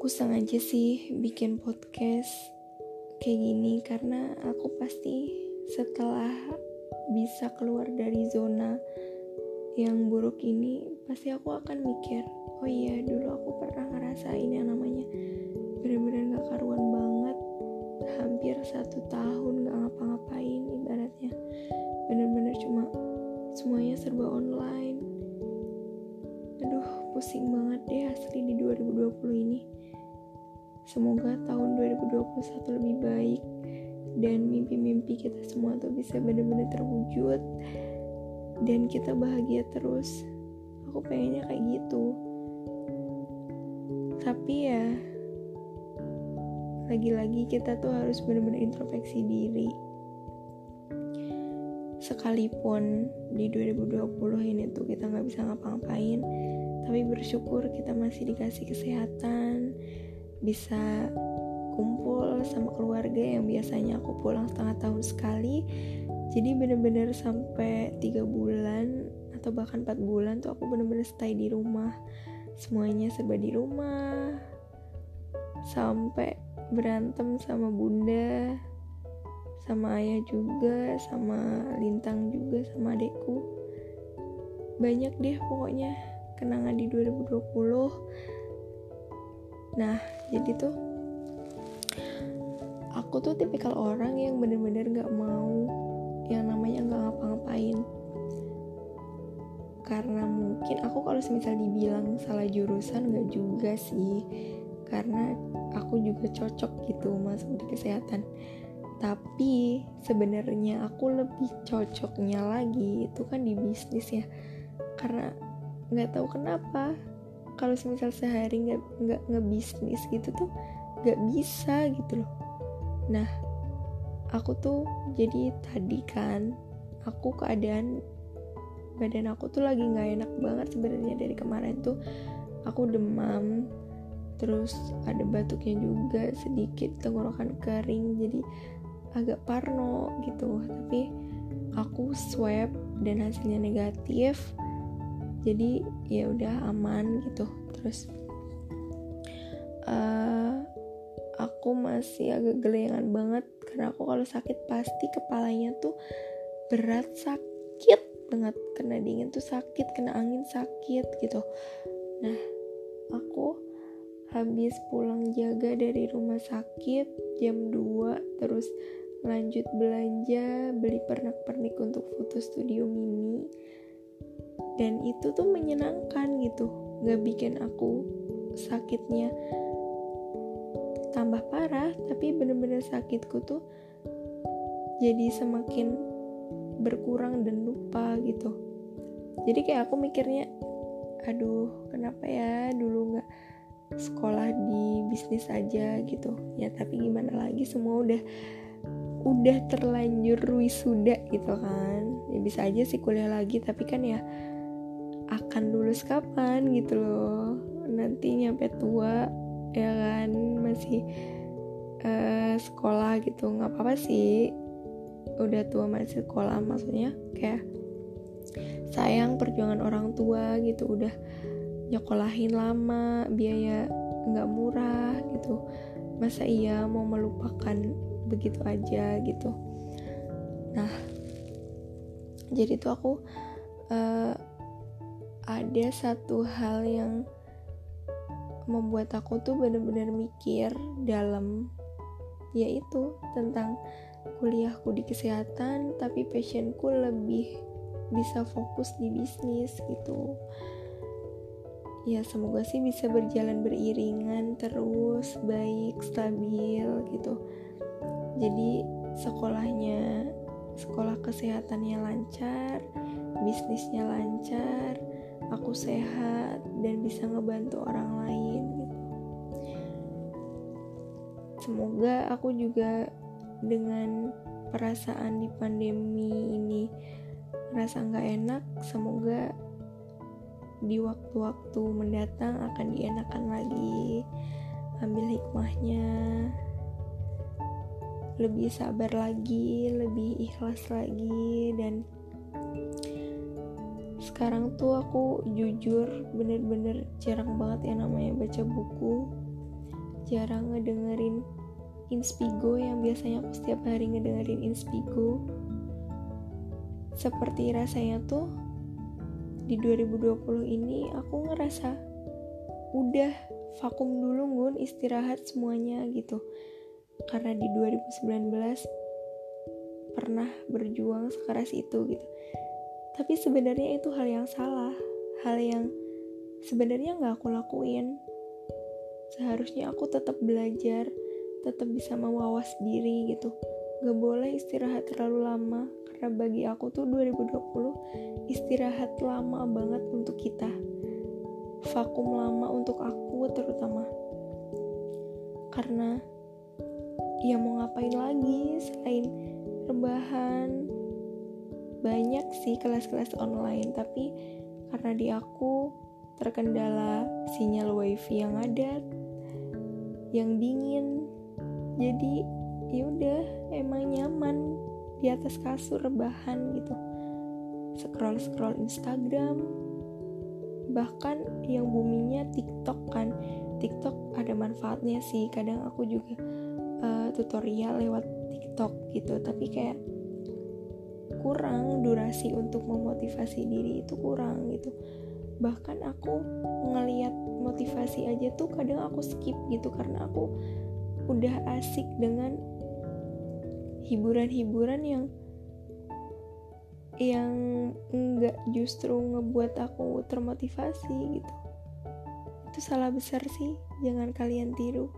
aku sengaja sih bikin podcast kayak gini karena aku pasti setelah bisa keluar dari zona yang buruk ini pasti aku akan mikir oh iya dulu aku pernah ngerasain yang namanya bener-bener gak karuan banget hampir satu tahun gak ngapa-ngapain ibaratnya. Bener-bener cuma semuanya serba online. Aduh pusing banget deh asli di 2020 ini Semoga tahun 2021 lebih baik dan mimpi-mimpi kita semua tuh bisa benar-benar terwujud dan kita bahagia terus. Aku pengennya kayak gitu. Tapi ya lagi-lagi kita tuh harus benar-benar introspeksi diri. Sekalipun di 2020 ini tuh kita nggak bisa ngapa-ngapain, tapi bersyukur kita masih dikasih kesehatan, bisa kumpul sama keluarga yang biasanya aku pulang setengah tahun sekali. Jadi bener-bener sampai tiga bulan atau bahkan empat bulan tuh aku bener-bener stay di rumah. Semuanya serba di rumah. Sampai berantem sama bunda sama ayah juga sama lintang juga sama adekku. Banyak deh pokoknya kenangan di 2020 nah jadi tuh aku tuh tipikal orang yang bener-bener gak mau yang namanya gak ngapa-ngapain. Karena mungkin aku kalau semisal dibilang salah jurusan gak juga sih. Karena aku juga cocok gitu masuk di kesehatan. Tapi sebenarnya aku lebih cocoknya lagi itu kan di bisnis ya. Karena nggak tahu kenapa kalau semisal sehari nggak nggak ngebisnis gitu tuh nggak bisa gitu loh. Nah aku tuh jadi tadi kan aku keadaan badan aku tuh lagi nggak enak banget sebenarnya dari kemarin tuh. Aku demam terus ada batuknya juga sedikit tenggorokan kering jadi agak parno gitu. Tapi aku swab dan hasilnya negatif jadi ya udah aman gitu. Terus uh, aku masih agak gelengan banget karena aku kalau sakit pasti kepalanya tuh berat sakit banget. Kena dingin tuh sakit kena angin sakit gitu. Nah aku habis pulang jaga dari rumah sakit jam 2 terus lanjut belanja beli pernak-pernik untuk foto studio mini dan itu tuh menyenangkan gitu. Gak bikin aku sakitnya tambah parah tapi bener-bener sakitku tuh jadi semakin berkurang dan lupa gitu. Jadi kayak aku mikirnya aduh kenapa ya dulu nggak sekolah di bisnis aja gitu? Ya tapi gimana lagi? Semua udah udah terlanjur wisuda gitu kan. Ya bisa aja sih kuliah lagi tapi kan ya akan lulus kapan gitu loh. Nanti nyampe tua ya kan masih uh, sekolah gitu. Nggak apa-apa sih. Udah tua masih sekolah maksudnya kayak sayang perjuangan orang tua gitu. Udah nyekolahin lama biaya nggak murah gitu. Masa iya mau melupakan begitu aja gitu. Nah jadi tuh aku uh, ada satu hal yang membuat aku tuh bener-bener mikir dalam yaitu tentang kuliahku di kesehatan tapi passionku lebih bisa fokus di bisnis gitu. Ya semoga sih bisa berjalan beriringan terus baik stabil gitu. Jadi sekolahnya sekolah kesehatannya lancar bisnisnya lancar aku sehat dan bisa ngebantu orang lain gitu. Semoga aku juga dengan perasaan di pandemi ini rasa nggak enak, semoga di waktu-waktu mendatang akan dienakan lagi. Ambil hikmahnya, lebih sabar lagi, lebih ikhlas lagi, dan sekarang tuh aku jujur bener-bener jarang banget yang namanya baca buku. Jarang ngedengerin Inspigo yang biasanya aku setiap hari ngedengerin Inspigo. Seperti rasanya tuh di 2020 ini aku ngerasa udah vakum dulu ngun istirahat semuanya gitu. Karena di 2019 pernah berjuang sekeras itu gitu tapi sebenarnya itu hal yang salah. Hal yang sebenarnya nggak aku lakuin. Seharusnya aku tetap belajar tetap bisa mawas diri gitu. Gak boleh istirahat terlalu lama karena bagi aku tuh 2020 istirahat lama banget untuk kita. Vakum lama untuk aku terutama. Karena ya mau ngapain lagi selain rebahan banyak sih kelas-kelas online tapi karena di aku terkendala sinyal wifi yang ada yang dingin. Jadi ya udah emang nyaman di atas kasur rebahan gitu. Scroll scroll Instagram bahkan yang buminya TikTok kan. TikTok ada manfaatnya sih kadang aku juga uh, tutorial lewat TikTok gitu. Tapi kayak kurang durasi untuk memotivasi diri itu kurang gitu. Bahkan aku ngeliat motivasi aja tuh kadang aku skip gitu karena aku udah asik dengan hiburan-hiburan yang yang enggak justru ngebuat aku termotivasi gitu. Itu salah besar sih jangan kalian tiru